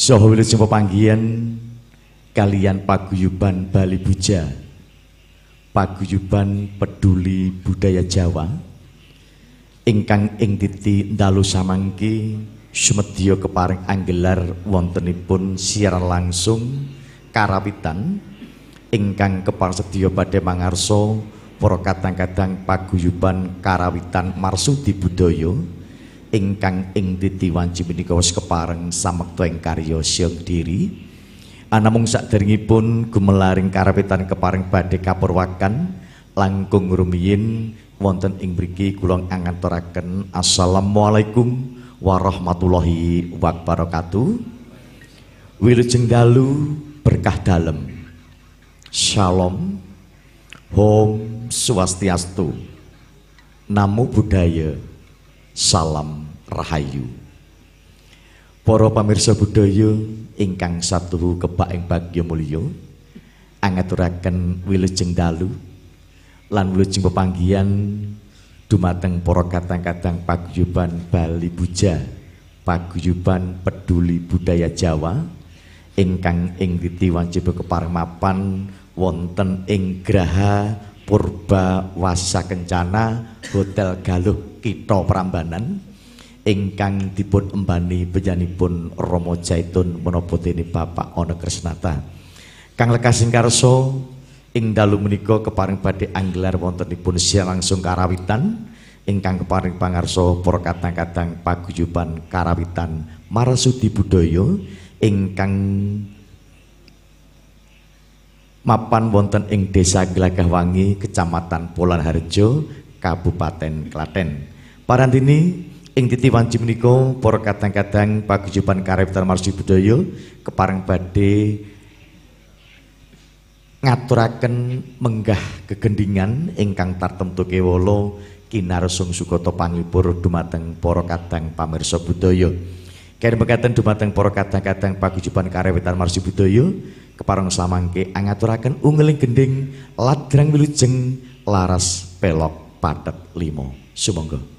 Saha wilujeng pepanggihan kalian paguyuban Bali Buja. Paguyuban peduli budaya Jawa. Ingkang ing titi dalu samangki sumedya keparing anggelar wontenipun siaran langsung karawitan ingkang keparsedya badhe mangarsa para kadang-kadang paguyuban karawitan marsudi budaya ingkang ing wanci menika wis kepareng samekta ing karya siang diri. Anamung saderengipun gumelaring karapitan kepareng badhe kapurwakan langkung rumiyin wonten ing mriki kula nganturaken assalamualaikum warahmatullahi wabarakatuh. Wilujeng dalu berkah dalem. Shalom. Om Swastiastu. Namo Buddhaya salam rahayu. Para pamirsa budaya ingkang satu kebak ing bagya mulya angaturaken wilujeng dalu lan wilujeng pepanggihan dumateng para kadang-kadang paguyuban Bali Buja paguyuban peduli budaya Jawa ingkang ing titi wanci kepareng mapan wonten ing Graha Purba Wasa Kencana Hotel Galuh Kita Prambanan ingkang dipun embani penyanipun Romo Jaitun menapa dene Bapak Ana Krisnata. Kang lekasing karsa ing dalu menika keparing badhe anggelar wontenipun siar langsung karawitan ingkang keparing pangarsa para kadang-kadang paguyuban karawitan marasudi budaya ingkang mapan wonten ing Desa Glagahwangi, Kecamatan Polan Harjo, Kabupaten Klaten. Parantini ing titi wanci menika para kadang-kadang paguyuban karawitan marsi budaya kepareng badhe ngaturaken menggah kegendingan ingkang tartemtu kewala kinarosung sukata pangipur dumateng para kadang pamirsa budaya. Kene mekaten dumateng para kadang-kadang paguyuban karawitan marsi budaya kepareng samangke angaturaken ungeling gending ladrang wilujeng laras pelok patet limo sumangga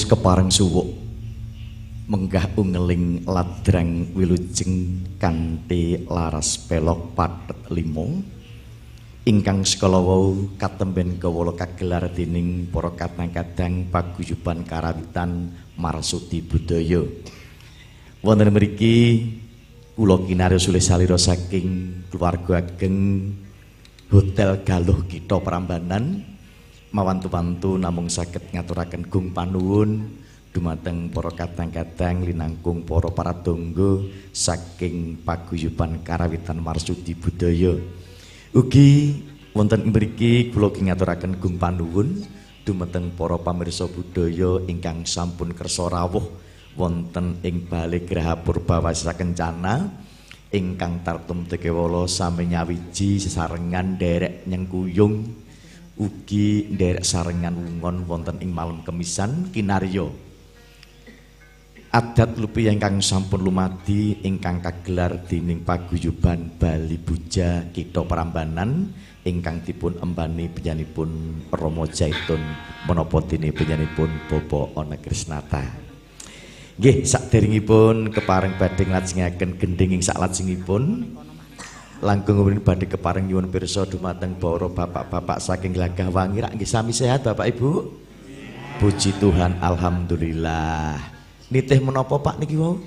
wis kepareng suwuk. Menggah ungeling ladrang wilujeng kanthi laras pelok pathet limo. Ingkang sekala wau katemben kawula kagelar dening para kadang-kadang paguyuban karawitan marsudi budaya. Wonten mriki kula kinarya sulih salira saking keluarga ageng Hotel Galuh Kita Prambanan mawantu-wantu namung saged ngaturaken gung panuwun dumateng para kadang-kadang linangkung para paradonga saking paguyuban karawitan marsudi budaya. Ugi wonten mriki kula ngaturaken gung panuwun dumateng para pamirsa budaya ingkang sampun kersa rawuh wonten ing bali Graha Purbawasya Kencana ingkang tartum tekewala sami nyawiji sesarengan derek nyengkuyung ugi nderek sarengan wungon wonten ing malam kemisan kinarya. Adat lupi ingkang sampun lumadi ingkang kagelar dening paguyuban Bali Buja Kita Prambanan ingkang dipun embani penyanipun Romo Jaitun menapa dene penyanipun Bobo Ona Krisnata nggih saderengipun kepareng badhe nglajengaken gending ing saklajengipun langkung ngene badhe kepareng nyuwun pirsa dumateng para bapak-bapak saking Glagah Wangi rak nggih sami sehat Bapak Ibu. Puji Tuhan alhamdulillah. Nitih menapa Pak niki wau?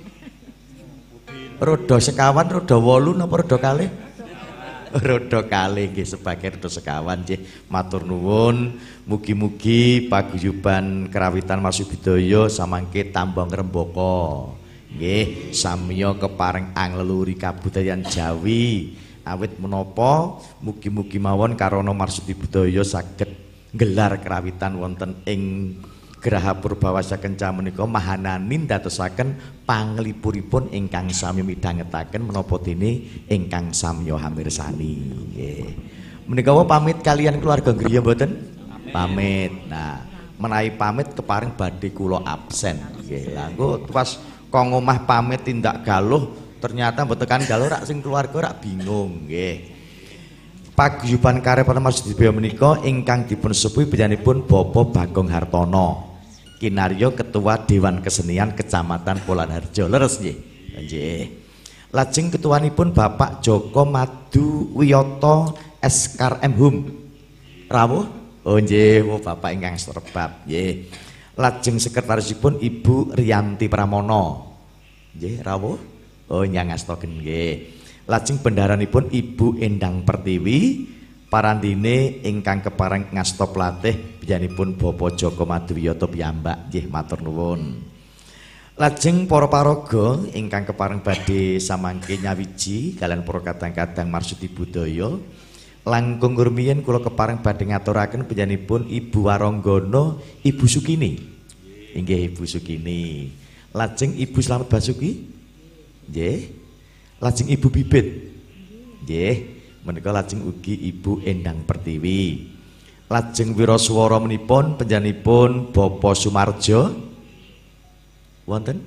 Rodo sekawan, rodo wolu napa rodo kalih? Rodo kalih nggih sebagai rodo sekawan nggih. Matur nuwun, mugi-mugi paguyuban kerawitan Masubidaya samangke tambah ngrembaka. Nggih, samya kepareng angleluri kabudayan Jawi. awit menapa? Mugi-mugi mawon karana marsudi budaya saged gelar kerawitan wonten ing Graha Purbawasya Kenca menika. Mahananin dadosaken panglipuripun ingkang sami midhangetaken menapa dene ingkang samya hamirsani. Nggih. Menika pamit kalian keluarga griya mboten? Pamit. Nah menawi pamit keparing badhe kula absen. Nggih lha pas kok omah pamit tindak galuh ternyata mbok tekan galuh rak sing keluarga rak bingung nggih. Paguyuban karep Mas Dibaya menika ingkang dipun sepuhi panjenenganipun Bapak Bagong Hartono Kinaryo Ketua Dewan Kesenian Kecamatan Polanharjo. Leres nggih. Nggih. Lajeng ketuanipun Bapak Joko Madu Wiyoto Eskar M Hum rawuh? Oh nggih. Oh, Bapak ingkang serbab nggih Lajeng sekretarisipun Ibu Rianti Pramono nggih rawuh Oh nyang astoken nggih. Lajeng bendaranipun Ibu Endang Pertiwi parandine ingkang kepareng ngasta platih biyanipun Bapak Joko Madwiyata piyambak nggih matur nuwun. Lajeng para paraga ingkang kepareng badhe samangke nyawiji kalian para kadang-kadang marsudi budaya langkung rumiyin kula kepareng badhe ngaturaken panjenenganipun Ibu Waranggana Ibu Sukini. Inggih Ibu Sukini. Lajeng Ibu Slamet Basuki Nggih. Lajeng Ibu Bibit. Nggih. Menika lajeng ugi Ibu Endang Pertiwi. Lajeng wiraswara menipun panjenenganipun Bapak Sumarjo. Wonten?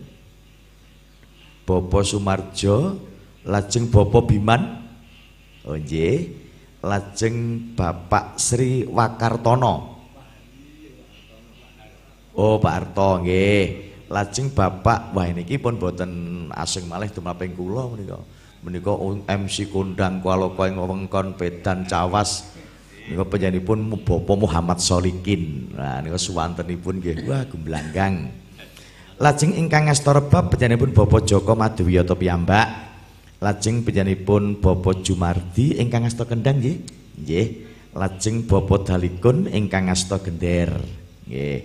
Bapak Sumarjo, lajeng Bapak Biman. Oh nggih. Lajeng Bapak Sri Wakartono. Oh Pak Arto nggih. lajeng bapak wah niki pun boten asing malih dumaping kula menika. Menika MC kondang kala kowe ngwengkon pedan cawas. Nika panjenenganipun Bapak Muhammad Solikin. Nah nika suwantenipun nggih. Wah gemblanggang. Lajeng ingkang ngasta rebab panjenenganipun Bapak Joko Madwiyata piyambak lajeng panjenenganipun Bapak Jumardi ingkang ngasta kendang nggih? Nggih. Lajeng Bapak Dalikun ingkang ngasta gender. Nggih.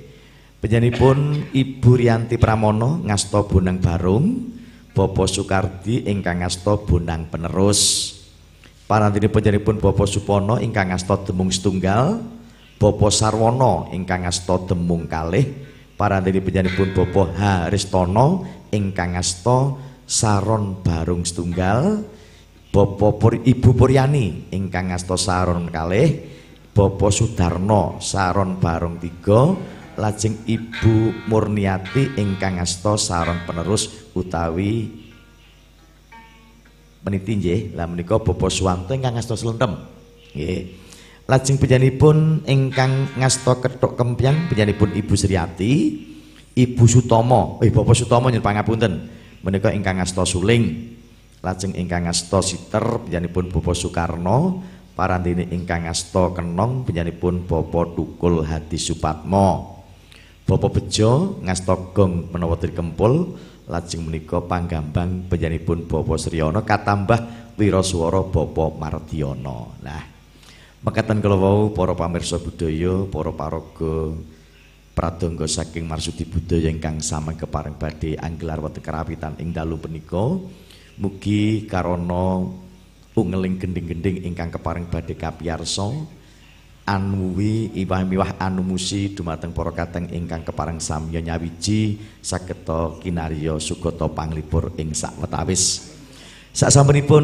Penyanipun Ibu Rianti Pramono ngasta Bonang Barung, Bapak Sukardi ingkang ngasta Bonang Penerus. Parantine penyanipun Bapak Supono ingkang ngasta Demung Setunggal, Bapak Sarwono ingkang ngasta Demung Kalih, parantine penyanipun Bapak Haristono ingkang ngasta Saron Barung Setunggal, Bapak Pur Ibu Puryani ingkang ngasta Saron Kalih, Bapak Sudarno Saron Barung Tiga, lajeng Ibu Murniati ingkang ngasta saron penerus utawi meniti nggih. Lah menika Bapak Suwanto ingkang ngasta slentem nggih. Lajeng panjenenganipun ingkang ngasta kethuk kempyang panjenenganipun Ibu Sriati Ibu Sutomo, eh Bapak Sutomo nyuwun pangapunten. Menika ingkang asta suling. Lajeng ingkang asta siter panjenenganipun Bapak Soekarno, parantine ingkang asta kenong panjenenganipun Bapak Tukul Hadi Supatmo. Bapak Bejo ngasta gong menawa kempul lajeng menika panggambang panjenenganipun Bapak Sriyana katambah wiraswara Bapak Mardiyana. Nah, mekaten kala wau para pamirsa budaya, para paraga pradangga saking marsudi budaya ingkang sameng kepareng badhe anggelar wonten kerapitan ing dalu punika. Mugi karana ungeling gending-gending ingkang kepareng badhe kapiyarsa anuwi iwah-iwah anumusi dumateng para kateng ingkang kepareng samya nyawiji sageta kinarya sugata panglipur ing sawetawis. Sasampunipun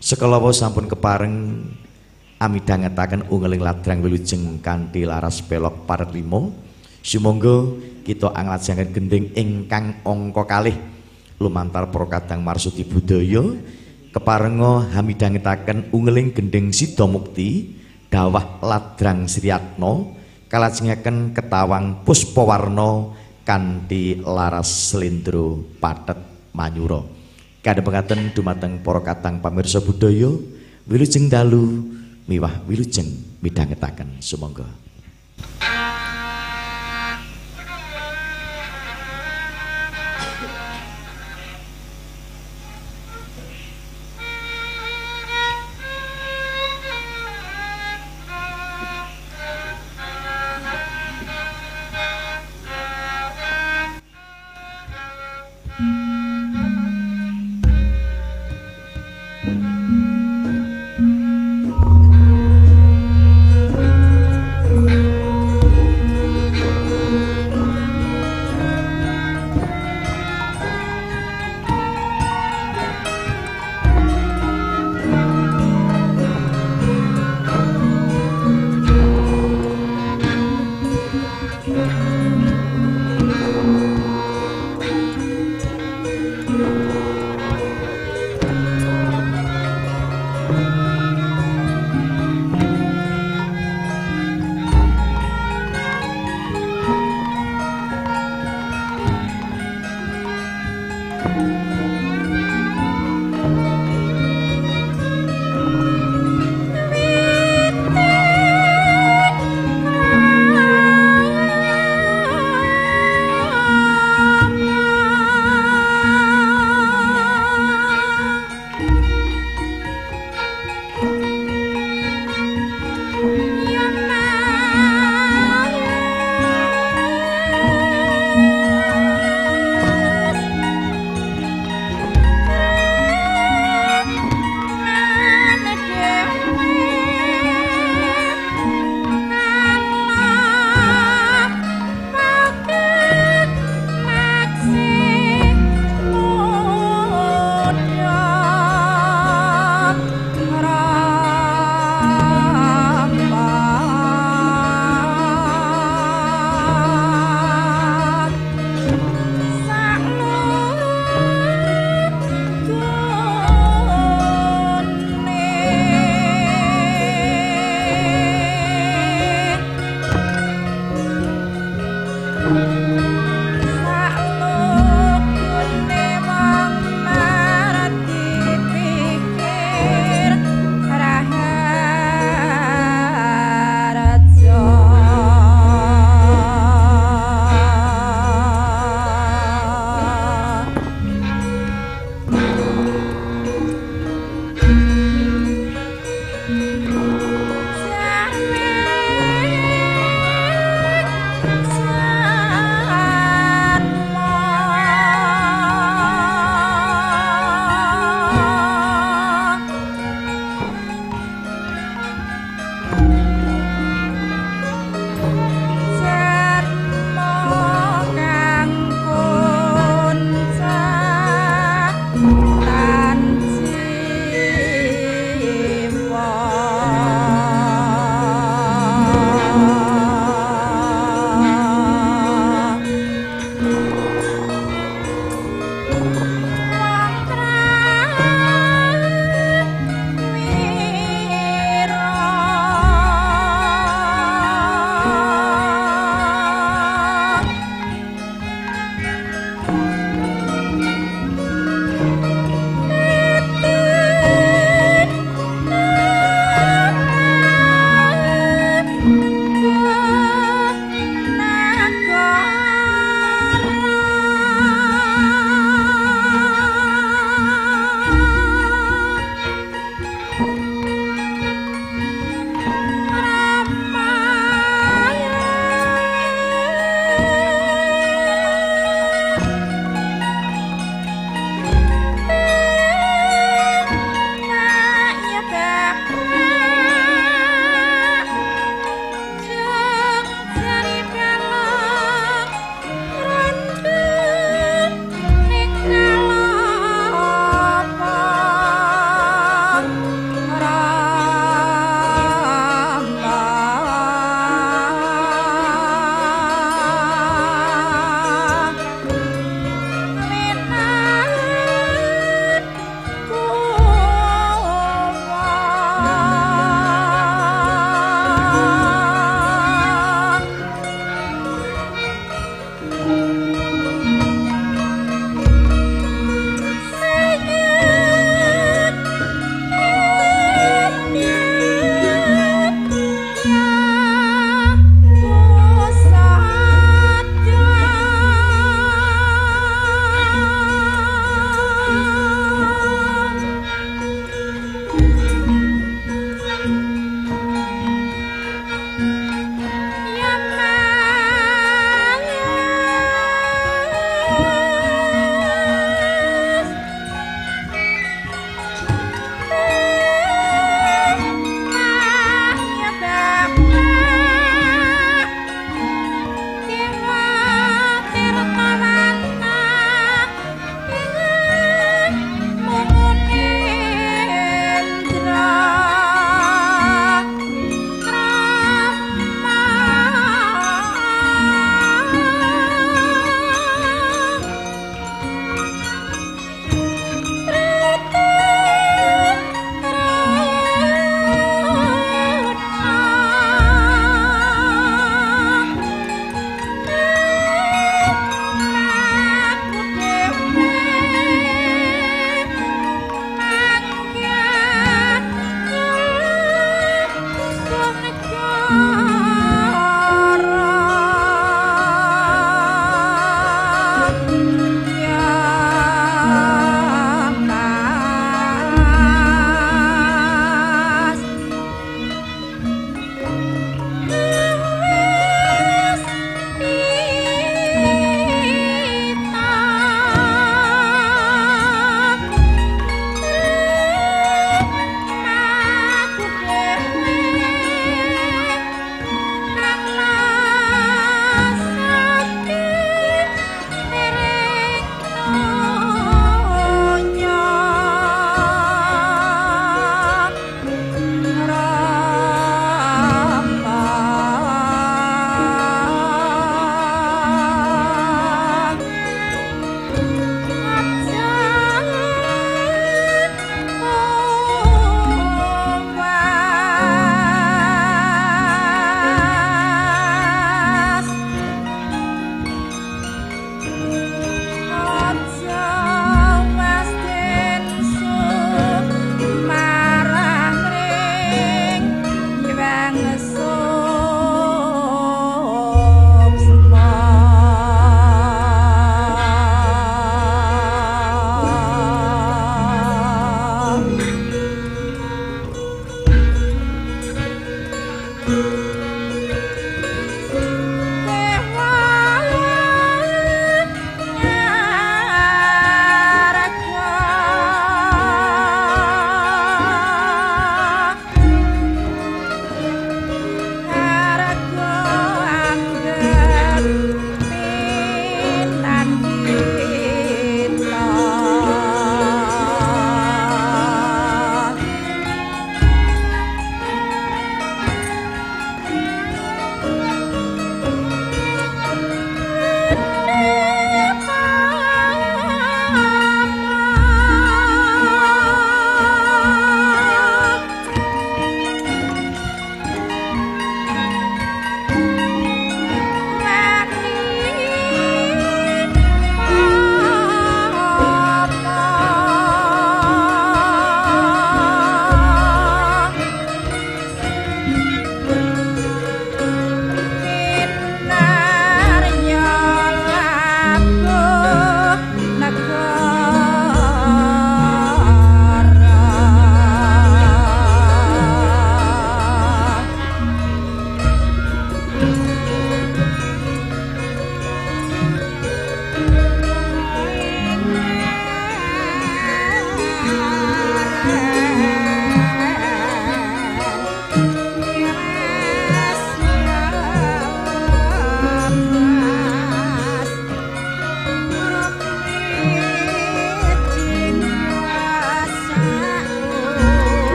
sekalawa sampun kepareng amidhangetaken ungeling ladrang wilujeng kanthi laras pelok paret limo sumangga kita anglajengaken gending ingkang angka kalih. Lumantar para kadang marsudi budaya keparenga hamidhangetaken ungeling gending sida mukti dawah ladrang sriyatna kalajengaken ketawang puspawarna kanthi laras slendro pathet manyura. Kadhepengaten dumateng para kadang pamirsa budaya wilujeng dalu miwah wilujeng midhangetaken. Sumangga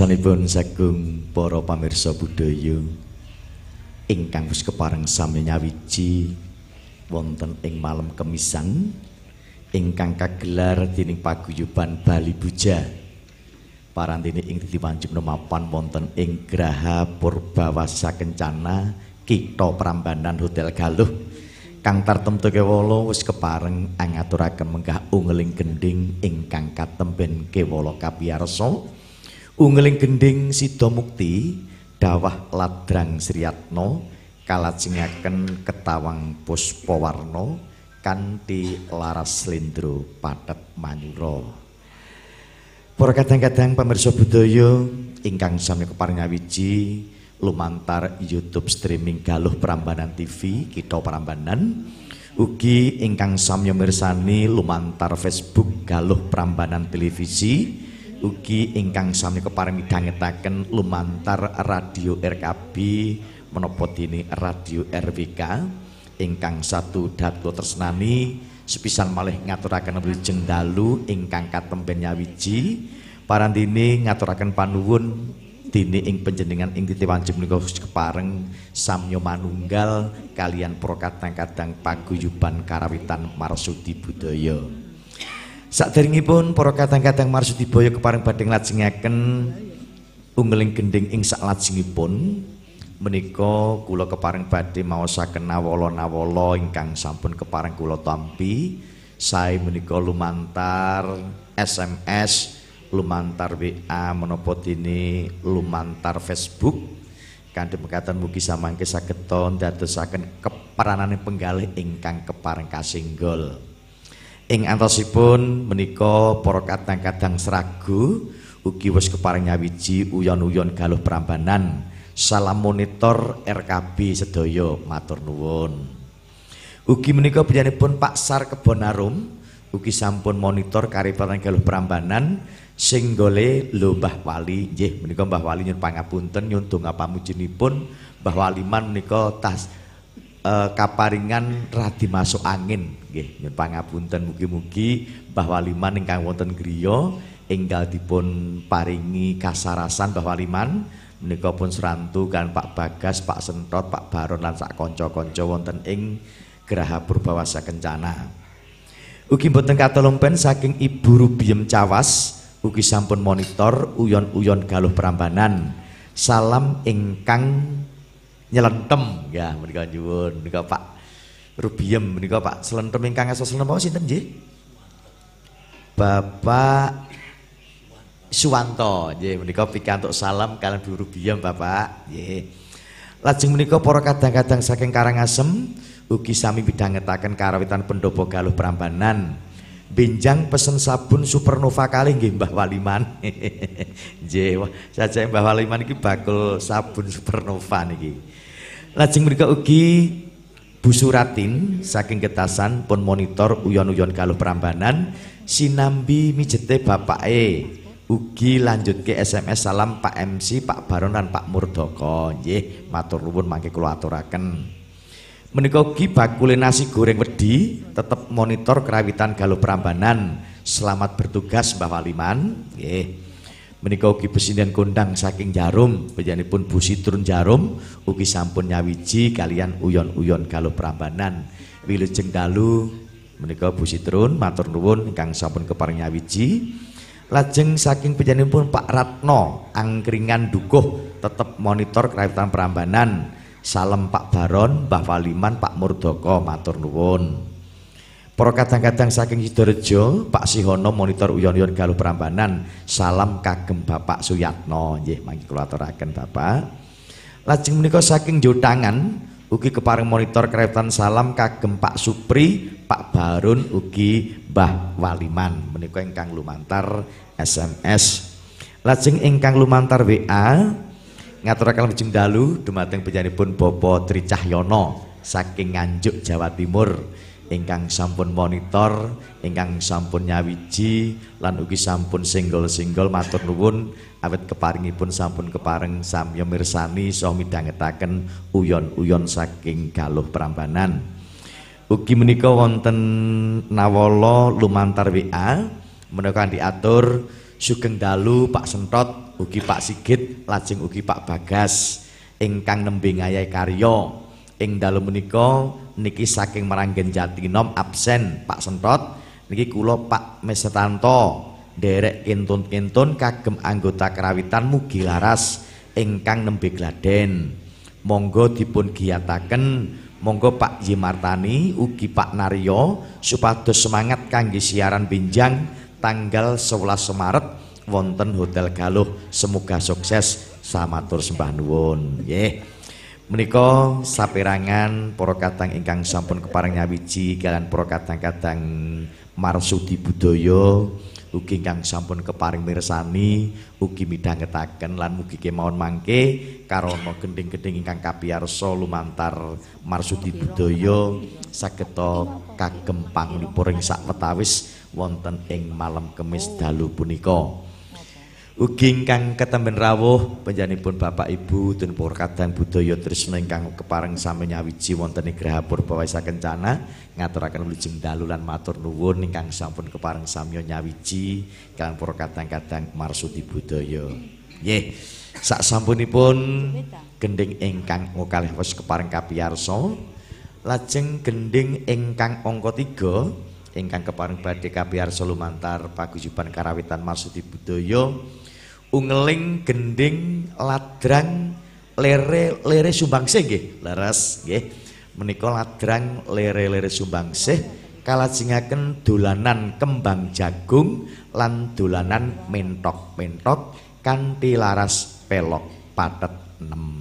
Ingersanipun sagung para pamirsa budaya ingkang wis kepareng sami nyawiji wonten ing malam kemisan ingkang kagelar dening paguyuban Bali Buja. Parantene ing diwanjuk mapan wonten ing Graha Purbawasa Kencana Kita Prambanan Hotel Galuh kang tartemtu kewala wis kepareng angaturaken menggah ungeling gending ingkang katemben kewala kapiyarsa ungeling gending sida mukti dawah ladrang sriyatna kalajengaken ketawang puspawarna kanthi laras slendro patet manyura. Para kadang-kadang pamirsa budaya ingkang sami keparing ngawiji lumantar YouTube streaming Galuh Prambanan TV kita Prambanan ugi ingkang samya mirsani lumantar Facebook Galuh Prambanan Televisi ugi ingkang sami keparing midhangetaken lumantar radio RKB menapa dene radio RWK ingkang satu datu tresnani sepisan malih ngaturaken wilujeng dalu ingkang katemben nyawiji parandene ngaturaken panuwun dene ing panjenengan ing titiwanjuk menika kepareng samya manunggal kalian para kadang-kadang paguyuban karawitan marsudi budaya. Saderengipun para kadang-kadang marsudi budaya kepareng badhe nglajengaken unggeling gending ing saklajengipun menika kula kepareng badhe maosaken nawala-nawala ingkang sampun kepareng kula tampi. Sae menika lumantar SMS lumantar WA menapa dene lumantar Facebook. Kanthi mekaten mugi samangke saged ndadosaken keperanane penggalih ingkang kepareng kasinggol ing antosipun menika para kadang-kadang seragu ugi wis kepareng nyawiji uyon-uyon galuh prambanan. Salam monitor RKB sedaya matur nuwun. Ugi menika panjenenganipun Pak Sar Kebonarum ugi sampun monitor karipan galuh prambanan sing gole lho Mbah Wali. Nggih menika Mbah Wali nyun pangapunten nyun donga pamujinipun. Mbah Waliman menika tas uh, kaparingan radi masuk angin. Nggih nyun pangapunten mugi-mugi Mbah Waliman ingkang wonten griya enggal dipun paringi kasarasan Mbah Waliman. Menika pun serantu kan Pak Bagas, Pak Sentot, Pak Baron lan sak kanca-kanca wonten ing Graha Purbawasa Kencana. Ugi mboten katolompen saking Ibu Rubiem Cawas ugi sampun monitor uyon-uyon galuh perambanan salam ingkang nyelentem. Ya menika nyuwun. Menika Pak Rubiem menika Pak selentem ingkang asa selentem. Apa sinten nggih? Bapak Suwanto. Nggih menika pikantuk salam kalian Bu Rubiem Bapak. Nggih. Lajeng menika para kadang-kadang saking Karangasem ugi sami bidhangetaken karawitan pendopo galuh perambanan Benjang pesen sabun supernova kali nggih Mbah Waliman. Nggih, saja Mbah Waliman iki bakul sabun supernova niki. Lajeng mriku ugi Bu Suratin saking Getasan pun monitor uyon-uyon kaluh Prambanan sinambi mijete bapake. Ugi lanjut ke SMS salam Pak MC, Pak Baron dan Pak Murdoko. Nggih, matur nuwun mangke kula aturaken. Menika ugi bakule nasi goreng wedi tetep monitor kerawitan Galuh Prambanan. Selamat bertugas Mbah Waliman. Nggih. Menika ugi pesinian kondang saking Jarum, panjenenganipun Bu Sitrun Jarum ugi sampun nyawiji kalian uyon-uyon Galuh Prambanan. Wilujeng dalu menika Bu Sitrun matur nuwun ingkang sampun keparing nyawiji. Lajeng saking panjenenganipun Pak Ratno angkringan dukuh tetep monitor kerawitan Prambanan. Salam Pak Baron, Mbah Waliman, Pak Murdoko, matur nuwun. Para kadang-kadang saking Sidorejo, Pak Sihono monitor uyon-uyon galuh Prambanan. Salam kagem Bapak Suyatno. Nggih, mangke kula aturaken Bapak. Lajeng menika saking Jotangan ugi kepareng monitor keretan salam kagem Pak Supri, Pak Barun ugi Mbah Waliman. Menika ingkang lumantar SMS. Lajeng ingkang lumantar WA ngaturaken lajeng dalu dumateng panjenenganipun Bapak Tri Cahyono saking Nganjuk Jawa Timur ingkang sampun monitor, ingkang sampun nyawiji lan ugi sampun singgol-singgol matur nuwun awet keparingipun sampun kepareng samya mirsani saha midhangetaken uyon-uyon saking Galuh Prambanan. Ugi menika wonten nawala lumantar WA menika diatur Sugeng dalu Pak Sentot, ugi Pak Sigit, lajeng ugi Pak Bagas ingkang nembe ngayahi karya. Ing dalu menika niki saking Meranggen Jatinom absen Pak Sentot, niki kula Pak Mesetanto derek kentun-kentun kagem anggota kerawitan mugi laras ingkang nembe gladen. Monggo dipun giyataken Monggo Pak Jimartani ugi Pak Naryo supados semangat kangge siaran binjang tanggal 11 Maret wonten Hotel Galuh. Semoga sukses samatur sembah nuwun. Nggih. Menika saperangan para kadang ingkang sampun kepareng nyawiji kalian para kadang-kadang marsudi budaya ugi ingkang sampun keparing mirsani ugi midhangetaken lan mugi kemawon mangke karana gending-gending ingkang kapiyarsa lumantar marsudi budaya sageta kagem panglipur ing sakwetawis wonten ing malam kemis dalu punika Ugi ingkang ketemben rawuh panjenenganipun Bapak Ibu dan para kadang budaya tresna ingkang kepareng sami nyawiji wonten ing Graha Purbawasa Kencana ngaturaken wilujeng dalu lan matur nuwun ingkang sampun kepareng sami nyawiji kalian para kadang-kadang marsudi budaya. Nggih. Sak sampunipun gending ingkang kalih wis kepareng kapiyarsa lajeng gending ingkang angka 3 ingkang kepareng badhe kapiyarsa lumantar paguyuban karawitan marsudi budaya ungeling gending ladrang lere lere sumbangsih nggih. Leres nggih. Menika ladrang lere lere sumbangsih kalajengaken dolanan kembang jagung lan dolanan mentok-mentok kanthi laras pelok patet 6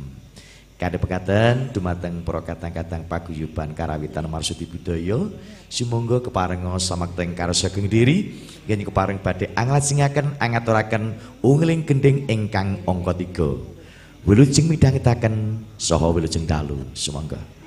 Kade pekaten dumateng para kadang-kadang paguyuban karawitan marsudi budaya sumangga keparenga samakting karya saking diri. Yen kepareng badhe anglajengaken angaturaken ungling gending ingkang angka 3 wilujeng midhangetaken saha wilujeng dalu. Sumangga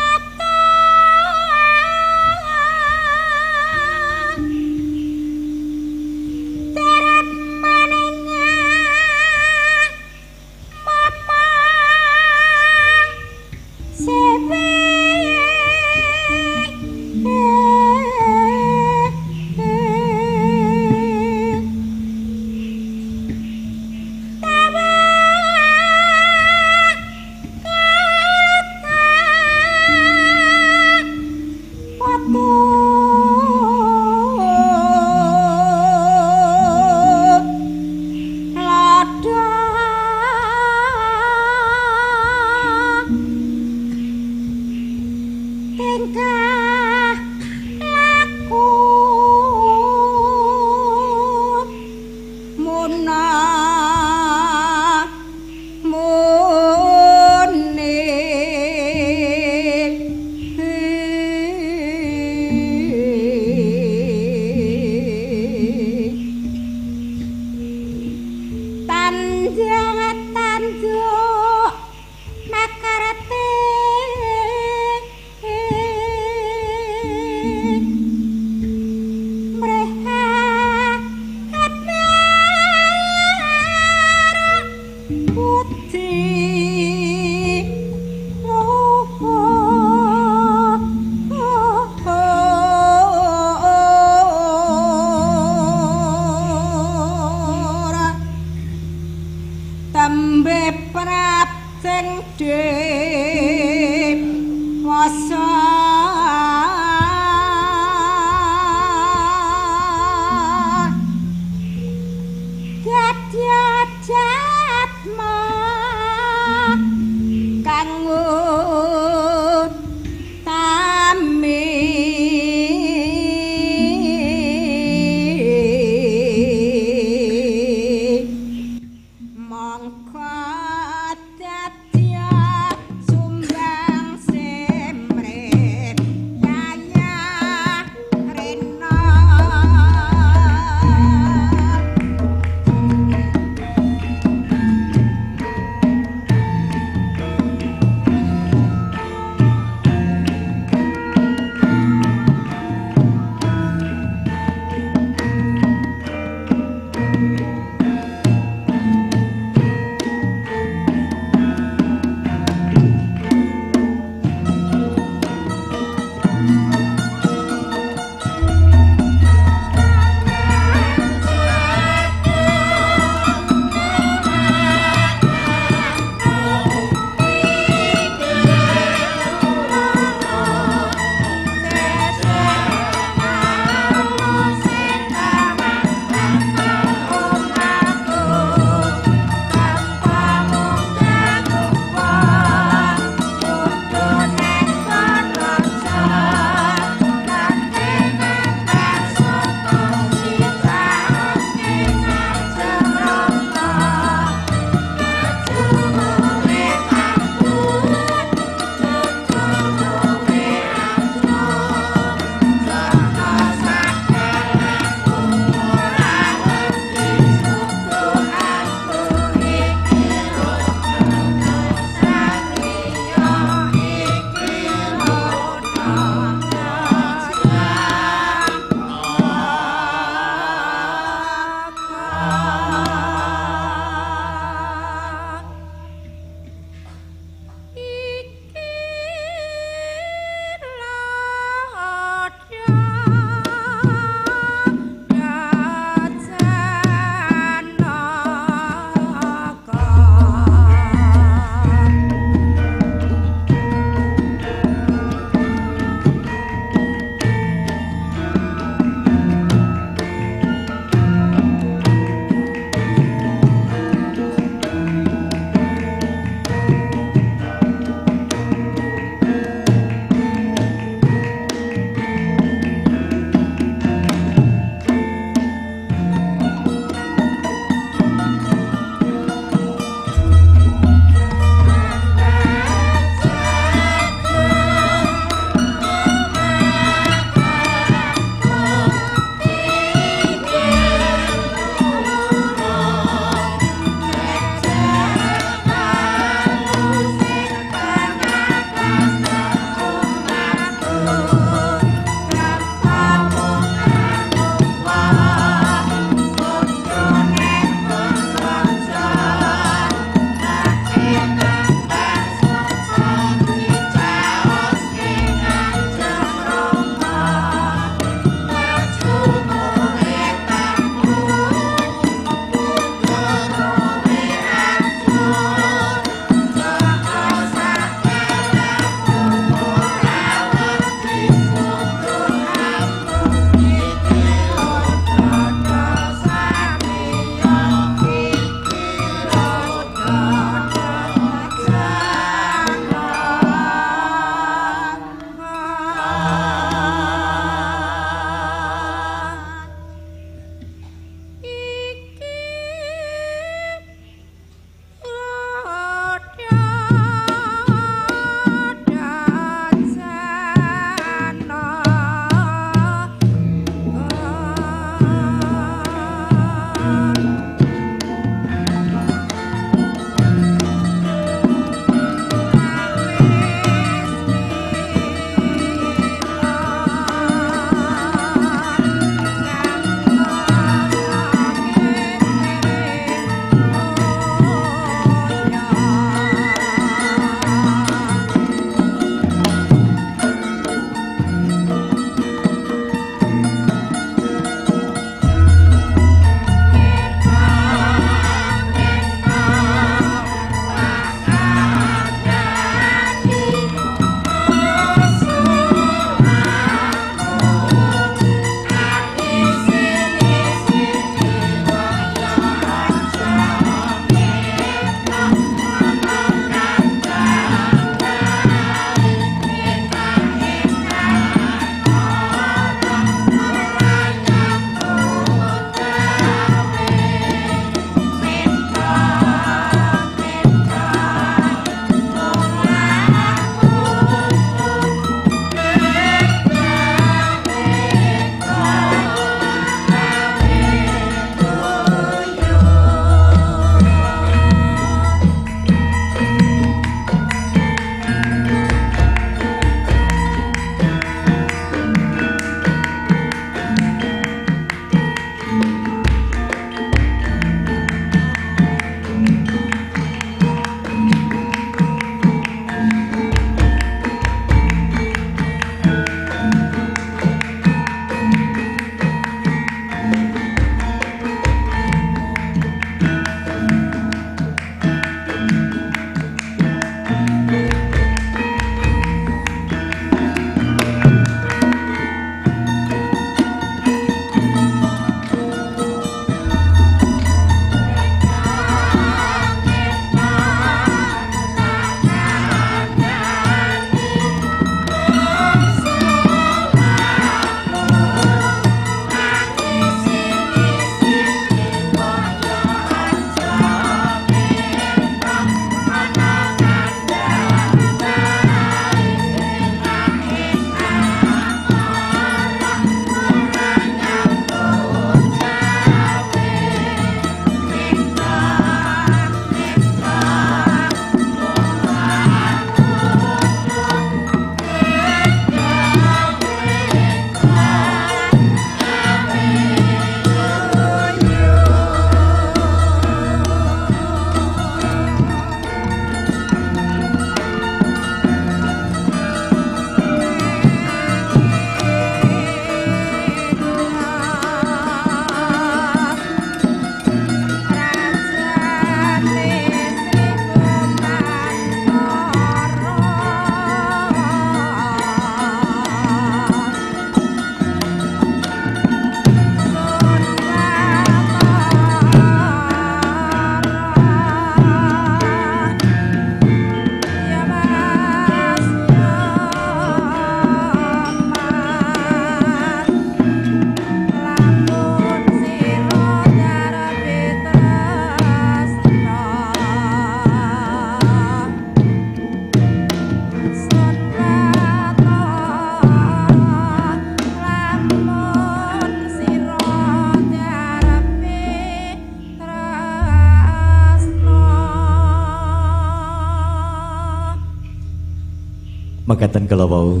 Mekaten kala wau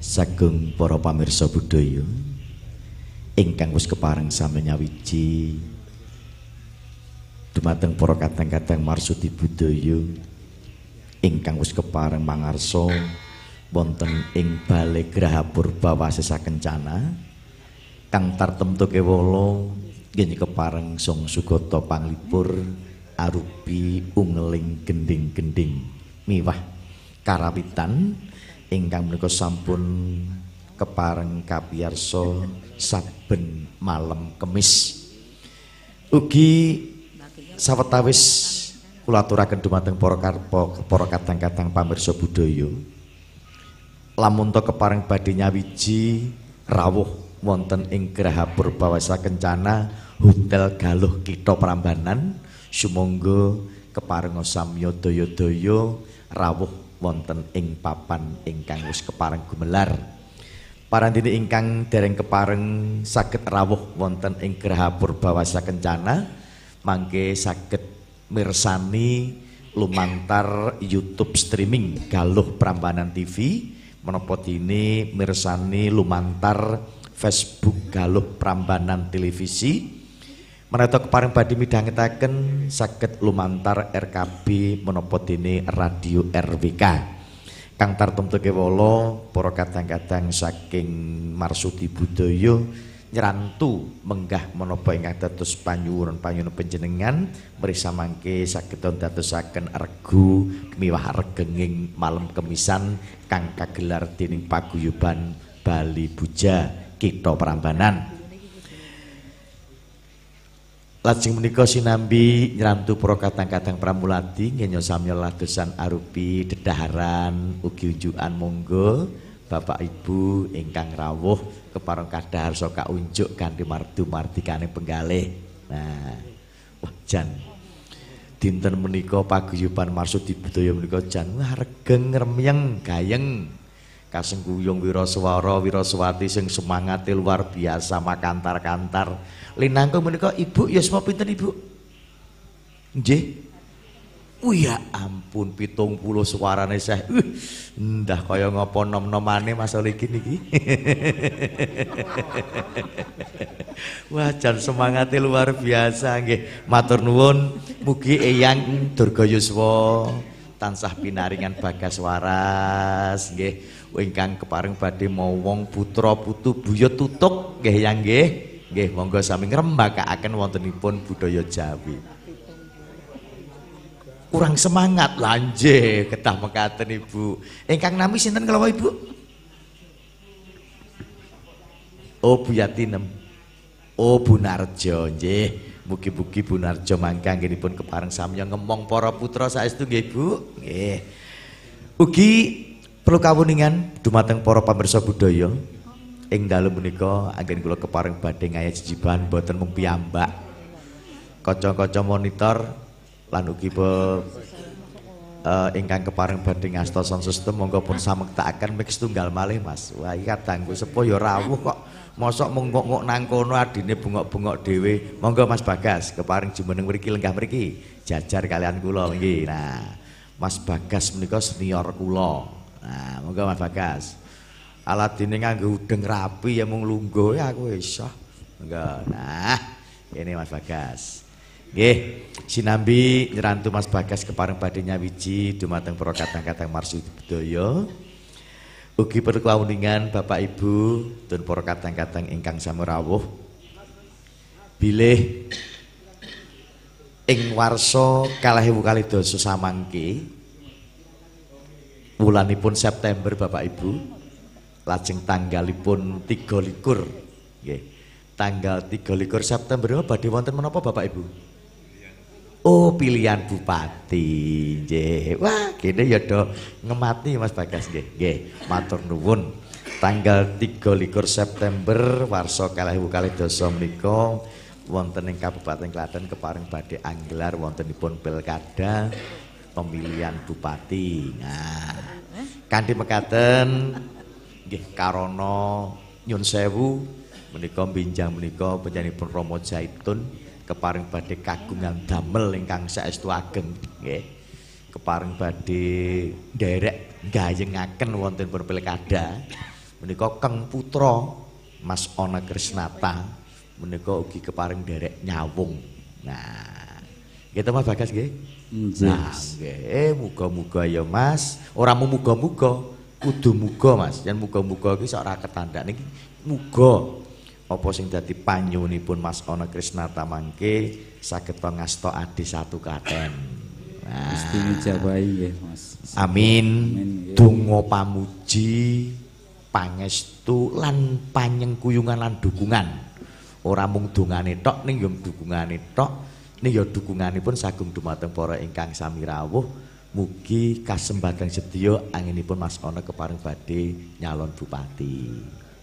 sagung para pamirsa budaya ingkang wis kepareng sami nyawiji dumateng para kadang-kadang marsudi budaya ingkang wis kepareng mangarsa wonten ing Balai Graha Purba Wasesa Kencana kang tartemtu kewala nggih kepareng Song Sugata Panglipur arupi ungeling gending-gending miwah karawitan ingkang menika sampun kepareng kapiyarsa saben malam kemis. Ugi sawetawis kula aturaken dumateng para para kadang-kadang pamirsa budaya. Lamun to kepareng badhe nyawiji rawuh wonten ing Graha Purbawasa Kencana Hotel Galuh Kitha Prambanan. Sumangga kepareng samya daya-daya rawuh wonten ing papan ingkang wis kepareng gumelar. Parandene ingkang dereng kepareng saged rawuh wonten ing Graha Purbawasa Kencana mangke saged mirsani lumantar YouTube streaming Galuh Prambanan TV menapa dene mirsani lumantar Facebook Galuh Prambanan Televisi Menata keparing badhe midhangetaken saged lumantar RKB menapa dene radio RWK. Kang tartemtu kewala para kadang-kadang saking marsudi budaya nyrantu menggah menapa ingkang dados panyuwun-panyuwun panjenengan mrisa mangke saged dadosaken regu miwah regenging malam kemisan kang kagelar dening paguyuban Bali Buja Kitha Prambanan. Lajeng menika sinambi nyrantu para kadang-kadang pramulati ngenyo samya ladosan arupi dedaharan ugi unjukan monggo Bapak Ibu ingkang rawuh kepareng kadhahar soka unjuk kanthi mardu mardikane penggalih. Nah, wah jan dinten menika paguyuban marsudi budaya menika jan regeng remyeng gayeng. Kasengguyung wiraswara wiraswati sing semangate luar biasa makantar-kantar linangkung menika ibu ya semua pinten ibu? Nggih. Oh ya ampun pitung puluh suarane saya uh, Ndah kaya ngopo nom-nomane Mas Oli gini ki? Wah jan luar biasa nggih. Matur nuwun Mugi Eyang Durga Yuswa Tansah pinaringan bagas waras nggih. Ingkang keparing badhe mawong putra putu buyut tutuk nggih yang nggih Nggih, monggo sami ngrembakakaken wontenipun budaya Jawi. Kurang semangat lanje ketah mekaten Ibu. Ingkang nami sinten kala Ibu? Oh Bu Yatinem. Oh Bu Narjo nggih. Mugi-mugi Bu Narjo mangke anggenipun kepareng samya ngemong para putra saestu nggih Bu. Nggih. Ugi perlu kawuningan dumateng para pamirsa budaya. Ing dalem menika anggen kula kepareng badhe ngaya jijiban boten mung piyambak. Kaca-kaca monitor lan ugi uh, ingkang kepareng badhe ngasta sound system monggo pun samektakaken mix tunggal malih Mas. Wah iki kadangku sepo ya rawuh kok. Mosok mung kok nang kono adine bengok-bengok dhewe. Monggo Mas Bagas kepareng jumeneng mriki lenggah mriki. Jajar kalian kula nggih nah Mas Bagas menika senior kula. Nah monggo Mas Bagas Aladine nganggo udeng rapi ya mung lungguh ya aku iso. Nah, ini Mas Bagas. Nggih, sinambi nyerantu Mas Bagas kepareng badhe nyawiji dumateng para kadang-kadang marsudi budaya. Ugi perkawuningan Bapak Ibu dan para kadang-kadang ingkang sami rawuh. Bilih ing warsa kalih ewu kalih dasa samangke wulanipun September Bapak Ibu lajeng tanggalipun 23 nggih. Tanggal 23 September badhe? Wonten menapa Bapak Ibu? Oh pilihan bupati. Nggih. Wah kene ya do ngemati Mas Bagas. Nggih nggih. Matur nuwun. Tanggal 23 September warsa kalih kalih dosa menika wonten ing Kabupaten Klaten keparing badhe anggelar wontenipun pilkada pemilihan bupati. Nah kanthi mekaten nggih karana nyun sewu menika binjang menika panjenenganipun Rama Zaitun keparing badhe kagungan damel ingkang saestu ageng nggih keparing badhe nderek gayengaken wonten pun pilkada menika Keng Putra Mas Ana Krisnata menika ugi keparing nderek nyawung. Nah, gitu Mas Bagas nggih. Nah, nggih, muga-muga ya Mas. Ora muga-muga, kudu muga Mas. Yen muga-muga iki sok ra ketandak niki muga apa sing dadi panyunipun Mas Ana Krisnata mangke saged pangasta adi satu katen. Nah, mesti njabahi nggih Mas. Amin. Donga pamuji pangestu lan panyengkuyungan lan dukungan. Ora mung dongane tok ning yo dukungane tok, ning yo dukunganipun sagung dumateng para ingkang sami rawuh. Mugi kasembatan sedya anginipun Mas Ana keparing badhe nyalon bupati.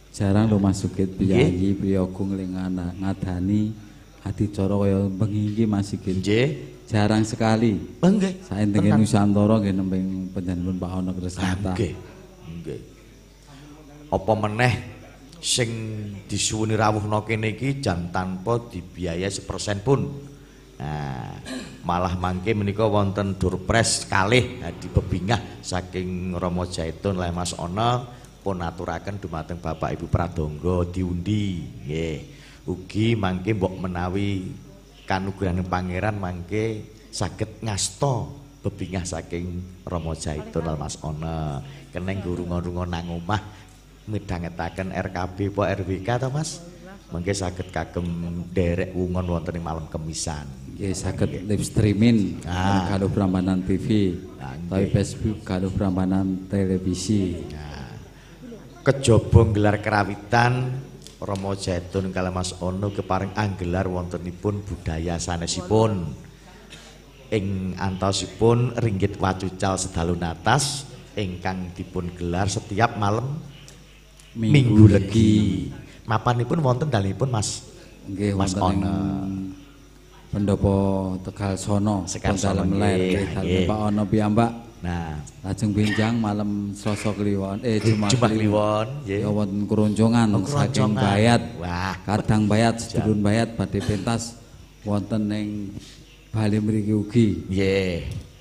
Jarang lho Mas Sugit piyayi priyagung ling ngadani adicara kaya bengi iki Mas Sugit. Nggih. Jarang sekali. Oh, nggih. Saentenge Nusantara nggih nembing panjenengan Pak Ana Krisnata. Nggih. Nggih. Apa meneh sing disuwuni rawuhna kene iki jan tanpa dibiayai sepersen pun. Nah, malah mangke menika wonten durpres kalih hadi bebingah saking Rama Jaitun Lah Mas Ana pun aturaken dumateng Bapak Ibu Pradangga diundi nggih. Ugi mangke mbok menawi kanugrahan pangeran mangke saged ngasta bebingah saking Rama Jaitun Lah Mas Ana. Keneng gurung-gurung nang omah midhangetaken RKB po RWK to Mas? Mangke saged kagem derek wungon wonten ing malam kemisan. Nggih saged live streaming Ah. kalau Prambanan TV, Ah, tapi. Facebook kalau Prambanan televisi. Nah, kejaba gelar kerawitan Rama Jaitun kala Mas Ono keparing anggelar wontenipun budaya sanesipun. Ing antosipun ringgit wacucal sedalu natas ingkang dipun gelar setiap malam Minggu, Legi. Mapanipun wonten dalemipun Mas Nggih Mas Ono. Pendopo Tegal Sono, Tegal Dalam Ler. Pak Ono piyambak. Nah, Lajeng binjang malam Selasa Kliwon, eh Jumat, Jumat Kliwon, nggih. Ya wonten keroncongan Oh, saking. Bayat. Wah, Kadang Bayat, sedulur Bayat badhe pentas wonten ing Bali mriki ugi. Nggih.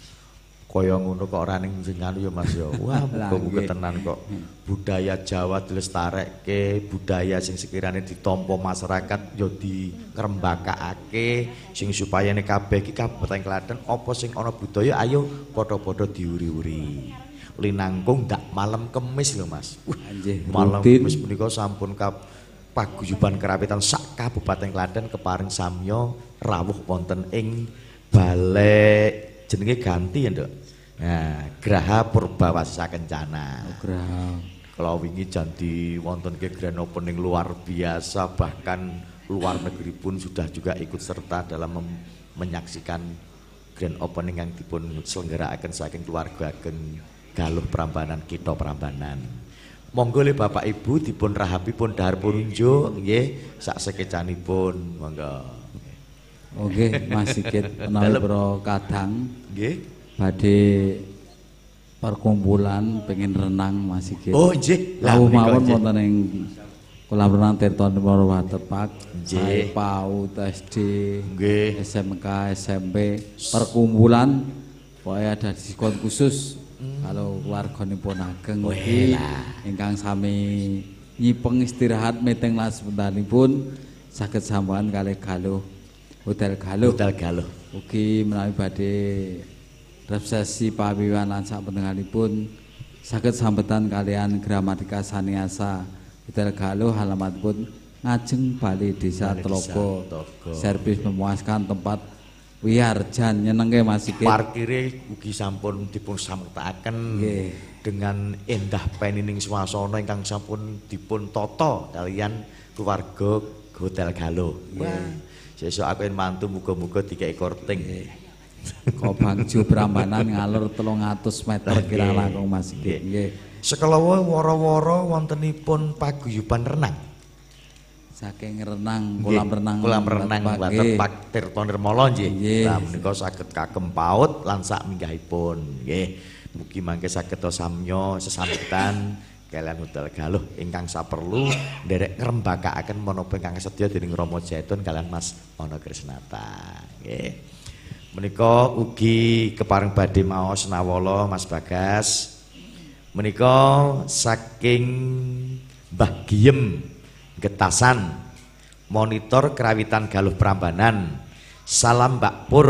Kaya ngono kok ora ning sing anu ya Mas ya. Wah, Lah, muga-muga nggih. tenan kok. Budaya Jawa dilestarekke, budaya sing sekirane ditampa masyarakat ya dikrembakake sing supaya nek kabeh iki Kabupaten Klaten apa sing ana budaya ayo padha-padha diuri-uri. Linangkung dak malam kemis lho Mas. Wah, Anjih, malam rutin. kemis menika sampun kap paguyuban kerapitan sak Kabupaten Klaten keparing samya rawuh wonten ing Balai jenenge ganti ya, Nduk. Nah, Graha Purbawasa Kencana. Grah. Kalau wingi janti wonten ke grand opening luar biasa bahkan luar negeri pun sudah juga ikut serta dalam menyaksikan grand opening yang dipun selenggarakan saking keluarga ageng Galuh Prambanan kita Prambanan. Monggo le Bapak Ibu dipun rahapi pun dahar pununjuk nggih sak sekecanipun monggo. Oke, Mas Sigit menawi para kadang Nggih. Badhe perkumpulan pengen renang Mas Sigit. Oh nggih. Lau menika mawon wonten ing kolam renang Tirta Nirmala Waterpark, Nggih. PAUD, SD, Nggih. SMK, SMP, perkumpulan pokoknya ada diskon khusus kalau warganipun ageng Weh iki lah. ingkang sami nyipeng istirahat meeting lan sebentaripun saged sambuan kalih Galuh Hotel Galuh Hotel Galuh. Ugi menawi badhe resepsi pawiwan lan sapanjenenganipun saged sambetan kalian Gramatika Saniasa Hotel Galuh alamatipun ngajeng Bali Desa. Tlogo. Servis memuaskan tempat wiarjan nyenengke Mas Sigit. Parkire ugi sampun dipun samektaken Nggih. dengan endah penining swasana ingkang sampun dipun tata kalian keluarga Hotel Galuh. Wah, sesuk aku mantu muga-muga dikeki korting. Kok Bangjo Prambanan ngalur 300 meter kira langkung Mas Sigit. Nggih. Sekalawa wara-wara wontenipun paguyuban renang. Saking renang, kolam renang kolam renang Water. Park Tirta Nirmala nggih. Lah menika saged kagem paut lan sak minggahipun nggih. Mugi mangke saged samya sesambetan kalian Hotel Galuh ingkang saperlu nderek ngrembakakaken menapa ingkang sedya dening Rama Jaitun kalian Mas Ana Krisnata. Nggih. Menika ugi kepareng badhe maos nawala Mas Bagas. Menika saking Mbah Giem Getasan monitor kerawitan Galuh Prambanan. Salam Mbak Pur,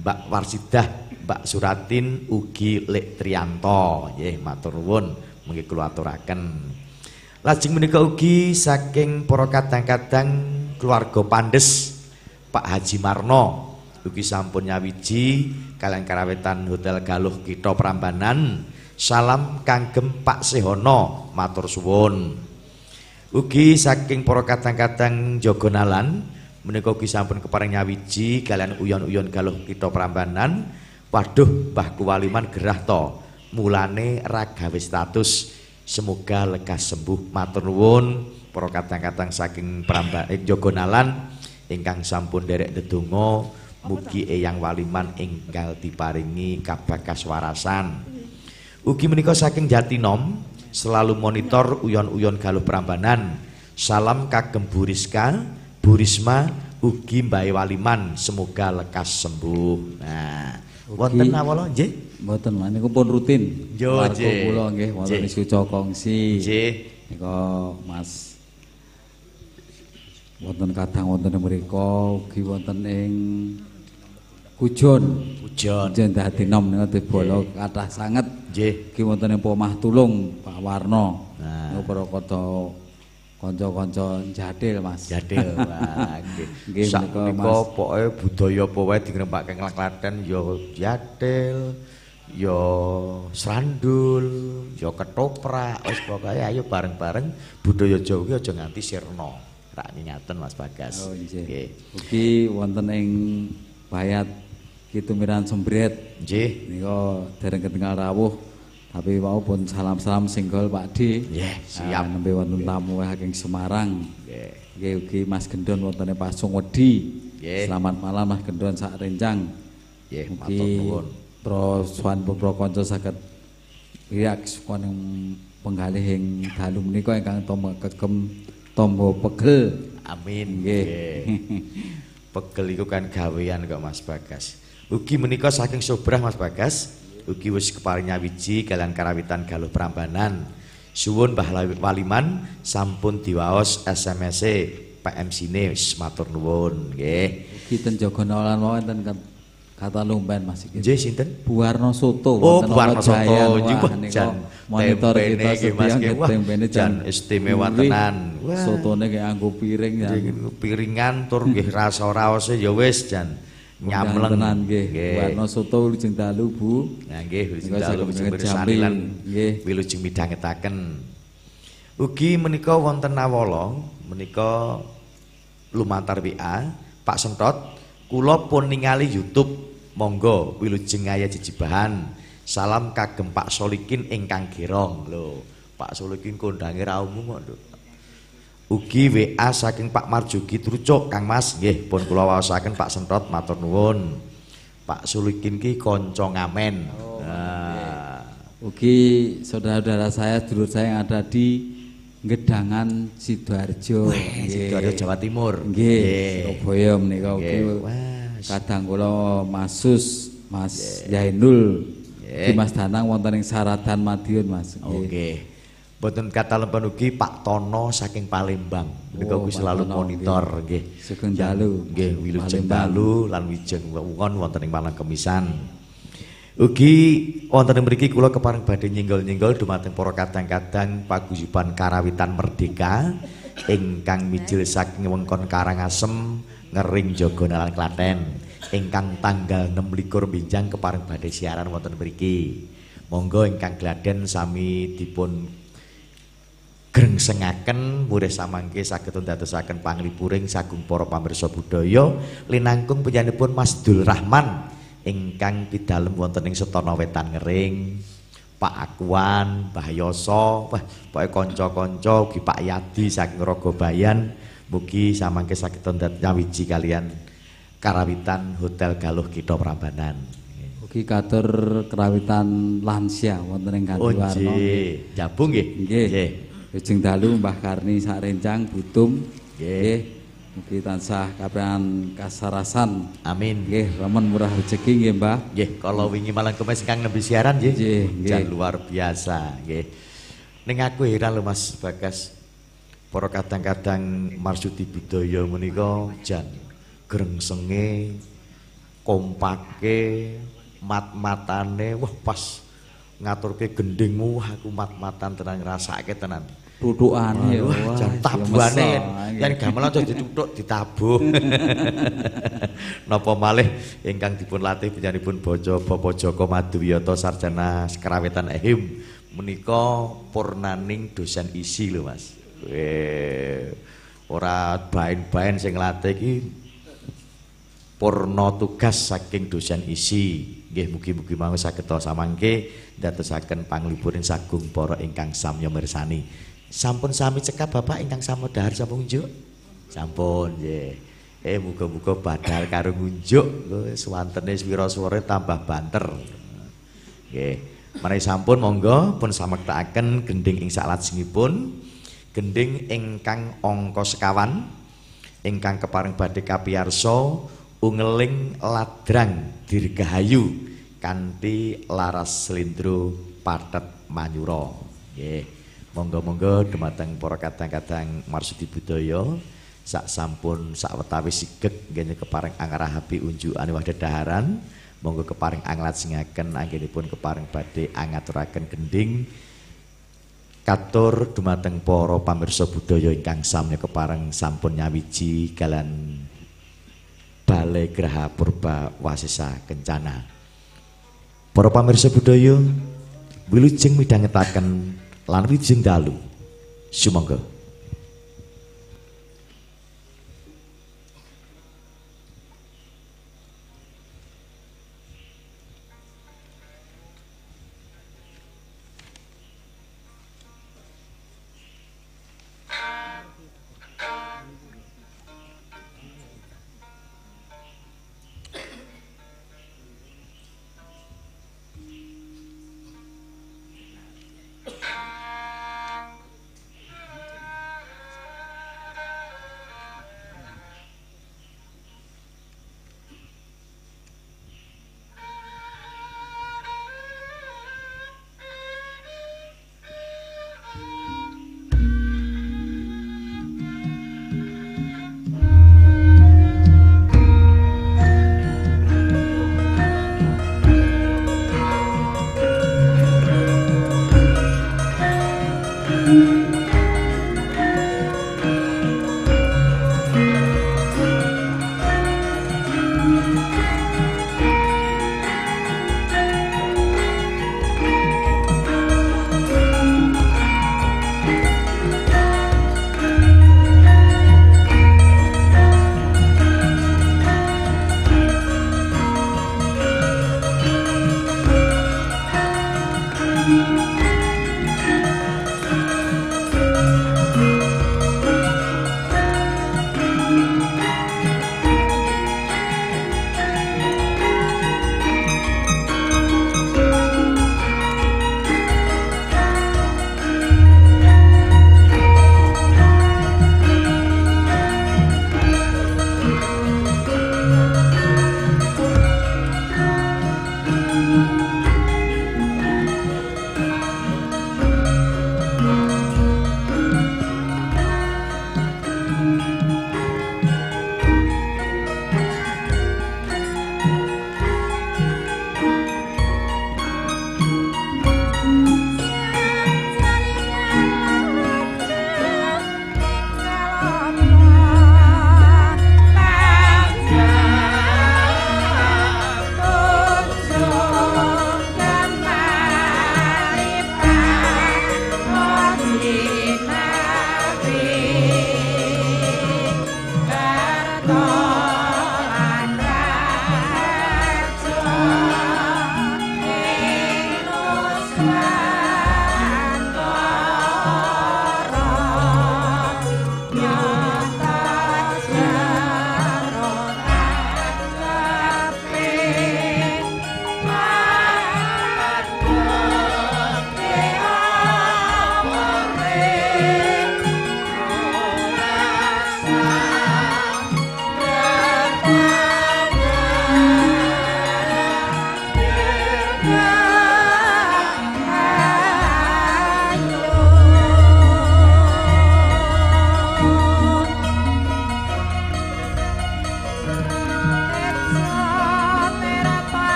Mbak Warsidah, Mbak Suratin ugi Lek Trianto. Nggih, matur nuwun mengki kula aturaken. Lajeng menika ugi saking para kadang-kadang keluarga Pandes Pak Haji Marno ugi sampun nyawiji kalian karawetan Hotel Galuh Kita Prambanan. Salam kanggem Pak Sehono matur suwun. Ugi saking para kadang-kadang Jogonalan menika ugi sampun kepareng nyawiji kalian uyon-uyon Galuh Kita Prambanan. Waduh Mbah Kuwaliman gerah to. Mulane ragawe status. Semoga lekas sembuh matur nuwun. Para kadang-kadang saking Prambanan eh, Jogonalan ingkang sampun derek dedonga mugi eyang waliman enggal diparingi kabakas warasan ugi menika saking Jatinom selalu monitor uyon-uyon galuh Prambanan. Salam kagem Buriska Burisma ugi Mbak Waliman semoga lekas sembuh. Nah wonten awala nggih? Mboten niku pun rutin. Yo, nggih. kula nggih wonten isu kongsi nggih. Nika Mas. Wonten kadang wonten mriku ugi wonten ing Kujon ujon Kujon dadi nom nika dibolo kathah sanget. Nggih. Ugi wonten ing Pomah Tulung Pak Warno. Nah. niku para kata kanca-kanca jadil Mas. Jadil nggih. Nggih, menika, menika pokoke budaya apa wae digrembake Klaten ya jadil ya srandul ya ketoprak wis pokoke ayo bareng-bareng. Budaya Jawa ki aja nganti sirna. Rak ngaten Mas Bagas. Oh nggih. nggih. Ugi wonten ing Bayat Kitumiran Sembret nggih nika dereng ketinggal rawuh tapi wau pun salam-salam singgol Pak Di. Nggih, siap. Ah, nembe wonten tamu saking Semarang. nggih Nggih ugi Mas Gendon wonten ing Pasung Wedi. Nggih. Selamat malam Mas Gendon sak rencang. nggih matur nuwun pro swan pro kanca saged riak sukan ing penggalih ing dalu menika ingkang tombo kegem tombo pegel. amin Nggih. pegel iku kan gawean kok Mas Bagas ugi menika saking Sobrah Mas Bagas ugi wis keparing nyawiji kalian karawitan galuh Prambanan suwun Mbah Waliman sampun diwaos SMS -e PMC ne wis matur nuwun nggih Ugi ten Jogonolan wonten kat- kata lumban Mas iki. nggih sinten Buwarno Soto Oh, wonten Buwarno Soto. Jan monitor kita setia nggih. Tempene jan istimewa tenan. Sotone kayak anggo piring ya. Piringan tur nggih rasa raose ya wis jan nyamleng tenan nggih. Buwarno Soto Wilujeng Dalu Bu. Nah nggih wilujeng Nika dalu ngejamri. mirsani lan Nggih. wilujeng midhangetaken. Ugi menika wonten nawala menika lumantar WA Pak Sentot kula pun ningali YouTube monggo wilujeng aya jejibahan. Salam kagem Pak Solikin ingkang gerong lho. Pak Solikin kondange ra umum kok. Ugi WA saking Pak Marjuki Trucuk Kang Mas nggih pun kula waosaken Pak Sentot matur nuwun. Pak Sulikin ki kanca ngamen. nah, Ugi saudara-saudara saya, dulur saya yang ada di Gedangan Sidoarjo. Sidoarjo Jawa Timur. Nggih. Surabaya menika ugi. Kadang kula Masus Mas Yainul Nggih. Mas Danang wonten ing Saradan Madiun Mas. Nggih. Oke. Boten kata lempan ugi Pak Tono saking Palembang. Menika Oh, selalu Tono, monitor nggih. Sugeng dalu. Nggih, wilujeng dalu lan wijeng wonten wonten ing Malang Kemisan. Ugi wonten ing mriki kula kepareng badhe nyenggol-nyenggol dumateng para kadang-kadang paguyuban karawitan merdeka ingkang mijil saking wengkon Karangasem ngering Jogonalan Klaten ingkang tanggal 26 Binjang kepareng badhe siaran wonten mriki. Monggo ingkang gladen sami dipun grengsengaken murih samangke saged ndadosaken panglipuring sagung para pamirsa budaya linangkung penyanipun Mas Dul Rahman ingkang pidalem wonten ing Setana Wetan Ngering Pak Akuan, Mbah Yoso, wah pokoke kanca-kanca ugi Pak Yadi saking Rogobayan mugi samangke saged ndanyawiji kalian karawitan Hotel Galuh Kita Prambanan. Ugi katur kerawitan lansia wonten ing Oh Ganti Warno. nggih, jabung nggih. Nggih. Ujung dalu Mbah Karni sak rencang butum. Nggih. Mugi tansah kaprenan kasarasan. Amin. Nggih, remen murah rezeki nggih, Mbah. Nggih, kalau wingi malam kemis kang nembe siaran nggih. Nggih, luar biasa nggih. Ning aku heran lho Mas Bagas. Para kadang-kadang marsudi budaya menika jan grengsenge kompake mat-matane wah pas ngaturke gendingmu aku mat-matan tenan ngrasake tenan. Dudukane Wah, jan tabuhane yen gamelan aja dituthuk ditabuh. Napa malih ingkang dipun latih panjenenganipun Baja Bapak Joko Maduyata Sarjana Kekrawitan Ehim menika purnaning dosen isi lho Mas. Weh, ora bain-bain sing latih iki purna tugas saking dosen isi. Nggih mugi-mugi mawon saged samangke ndadosaken panglipuring sagung para ingkang samya mirsani. Sampun sami cekap Bapak ingkang samodhahar sampun njuk? Sampun nggih. Eh muga-muga badal karo ngunjuk suwantene swira swara tambah banter. Nggih. Menawi sampun monggo pun samektakaken gending ing salajengipun gending ingkang angka sekawan ingkang kepareng badhe kapiyarsa ungeling ladrang dirgahayu kanthi laras slendro patet manyura. Nggih. Monggo-monggo dumateng para kadang-kadang marsudi budaya. Sak sampun sak wetawis sigeg nggih kepareng angrahapi unjukane wadadaharan monggo kepareng anglajengaken anggenipun kepareng badhe angaturaken gending. Katur dumateng para pamirsa budaya ingkang sami kepareng sampun nyawiji kalan Balai Graha Purba Wasisa Kencana. Para pamirsa budaya wilujeng midhangetaken lan wijing dalu. Sumangga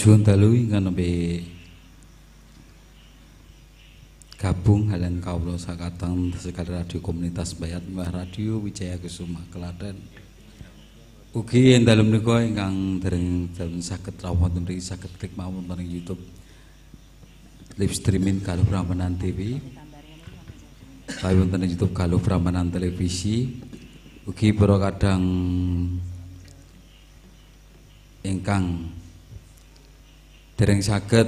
Suwun dalu ingkang nembe gabung halen kawula sakateng sekali radio komunitas Bayat Mbah Radio Wijaya Kusuma Klaten. Ugi ing dalem menika ingkang dereng dalem saged rawuh wonten mriki saged klik mawon wonten YouTube live streaming kalau Prambanan TV. Kaya wonten YouTube kalau Prambanan Televisi. Ugi para kadang ingkang dereng saged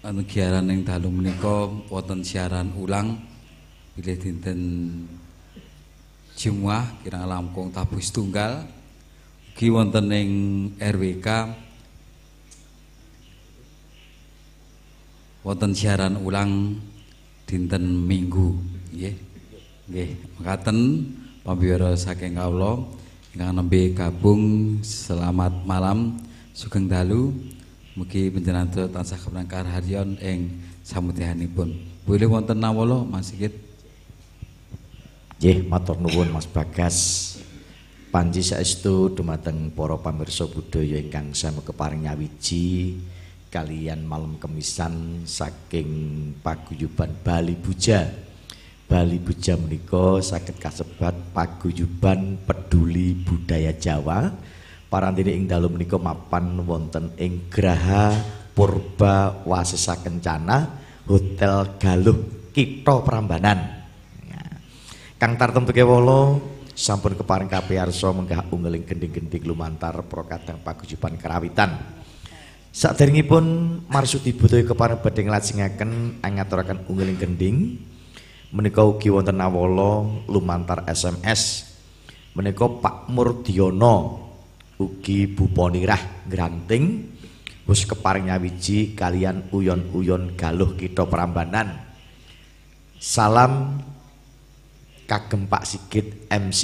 anu giaran ing dalu menika wonten siaran ulang. Bilih dinten Jumat kirang langkung tabuh setunggal ugi wonten ing RWK wonten siaran ulang dinten Minggu. Nggih. Nggih. Mekaten pambiwara saking kawula ingkang nembe gabung selamat malam sugeng dalu Mugi panjenengan tansah kemenangkar harion ing samutihanipun. Boleh wonten nawala Mas Sigit. Nggih, matur nuwun Mas Bagas. Panji saestu dumateng para pamirsa budaya ingkang sami keparing nyawiji kalian malam kemisan saking paguyuban Bali Buja. Bali Buja menika saged kasebat paguyuban peduli budaya Jawa parantine ing dalu menika mapan wonten ing Graha Purba Wasesa Kencana Hotel Galuh Kitha Prambanan. Kang tartemtu kewala sampun keparing kapiyarsa menggah unggeling gending-gending lumantar prokadang paguyuban kerawitan. Saderengipun marsudi budaya keparing badhe nglajengaken angaturaken unggeling gending menika ugi wonten nawala lumantar SMS menika Pak Murdiono ugi Buponirah Granting wis keparing nyawiji kalian uyon-uyon galuh kita Prambanan. Salam kagem Pak Sigit MC,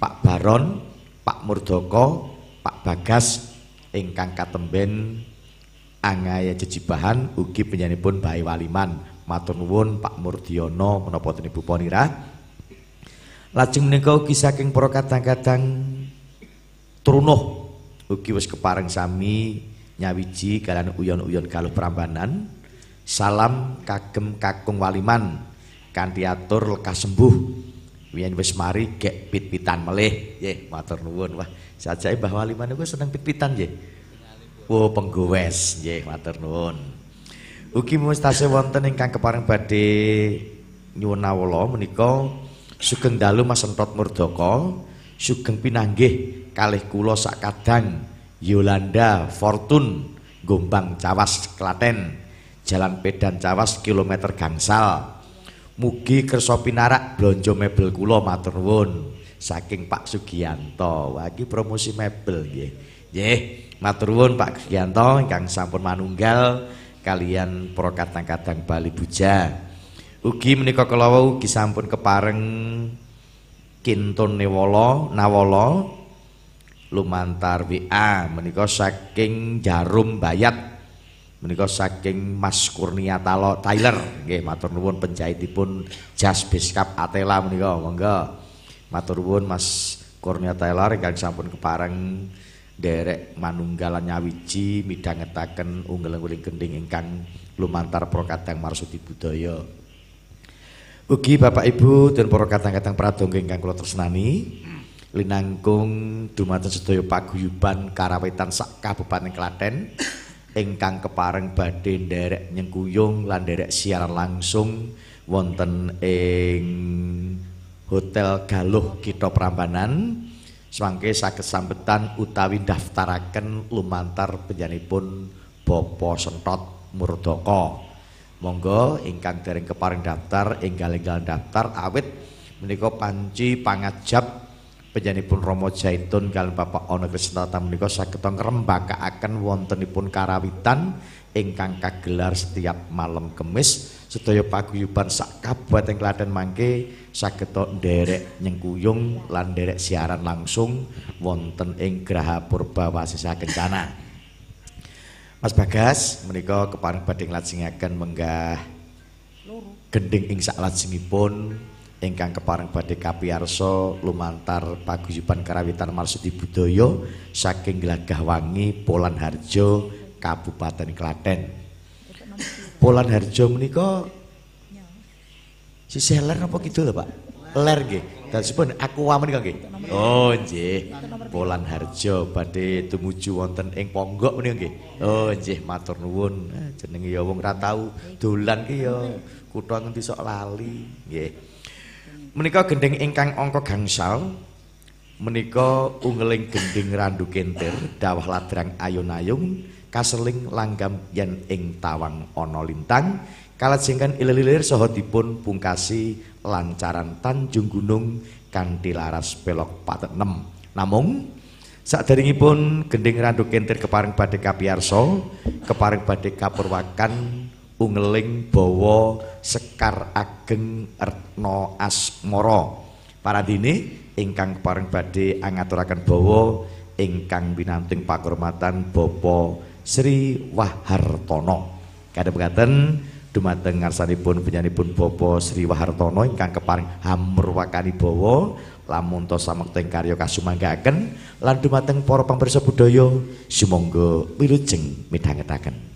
Pak Baron, Pak Murdoko, Pak Bagas ingkang katemben angaya jejibahan ugi penyanipun Bayi Waliman. Matur nuwun Pak Murdiono menapa Ibu Ponirah. Lajeng menika ugi saking para kadang-kadang trunuh. Ugi wis kepareng sami nyawiji kalian uyon-uyon galuh Prambanan. Salam kagem kakung waliman kanthi atur lekas sembuh. Yen wis mari gek pit-pitan melih. Nggih matur nuwun. Wah sajae Mbah Waliman niku seneng pit-pitan nggih. Oh penggowes. Nggih matur nuwun. Ugi mustase wonten ingkang kepareng badhe nyuwun awala menika sugeng dalu Mas Entot Murdaka sugeng pinanggih kalih kula sakadang Yolanda Fortun Gombang Cawas Klaten Jalan Pedan Cawas kilometer gangsal Mugi kersa pinarak blonjo mebel kula matur nuwun saking Pak Sugiyanto. Wah promosi mebel nggih. Nggih, matur nuwun Pak Sugiyanto ingkang sampun manunggal kalian para kadang-kadang Bali Buja. Ugi menika kala ugi sampun kepareng Kintun Newala Nawala lumantar WA menika saking Jarum Bayat menika saking Mas Kurnia Talo Tyler. Nggih matur nuwun penjahitipun jas Beskap Atela menika. Monggo. Matur nuwun Mas Kurnia Tyler ingkang sampun kepareng derek manunggalan nyawiji midhangetaken unggul-ungguling gending ingkang lumantar prokadang marsudi budaya. Ugi Bapak Ibu dan para kadang-kadang pradonga ingkang kula tresnani linangkung dumateng sedaya paguyuban karawitan sak Kabupaten Klaten ingkang kepareng badhe nderek nyengkuyung lan nderek siaran langsung wonten ing Hotel Galuh Kita Prambanan. Semangke saged sambetan utawi daftaraken lumantar penjanipun Bapak Sentot Murdaka monggo ingkang dereng keparing daftar enggal-enggal daftar awit menika panci pangajab Penyanipun Romo Jaitun kalian Bapak Ono Krisnata menika saged ngrembakakaken wontenipun karawitan ingkang kagelar setiap malam Kemis sedaya paguyuban sak Kabupaten Klaten mangke saged nderek nyengkuyung lan nderek siaran langsung wonten ing Graha Purba Wasisa Kencana. Mas Bagas menika kepareng badhe nglajengaken menggah gending ing sak lajengipun ingkang kepareng badhe kapiyarsa lumantar paguyuban karawitan marsudi budaya saking Glagah Wangi Polan Harjo Kabupaten Klaten. Polan Harjo menika sisih ler apa kidul lho, Pak? Ler nggih. Dasipun aku wamen nggih. Oh, nggih. Polan Harjo badhe tumuju wonten ing Ponggok menika nggih. Oh, nggih, matur nuwun. Jenenge ya wong ra tau dolan ki ya kutha ngendi sok lali, nggih. Menika gending ingkang angka gangsal menika ungeling gending randu kentir dawah ladrang ayun-ayung kaseling langgam yen ing tawang ana lintang kalajengken ilir-ilir saha dipun pungkasi lancaran Tanjung Gunung kanthi laras pelok patet 6 namung saderengipun gending randu kentir keparing badhe kapiyarsa keparing badhe kapurwakan ungeling bawa sekar ageng retna asmara paradine ingkang paring badhe angaturaken bawa ingkang winanting pakurmatan Bapak Sri Wahartono. Kadhep-kadhen dumateng ngarsanipun penyanipun Bapak Sri Wahartono ingkang keparing hamurwakani bawa lamun to samekting karya kasumanggaken lan dumateng para pamirsa budaya sumangga wilujeng midhangetaken.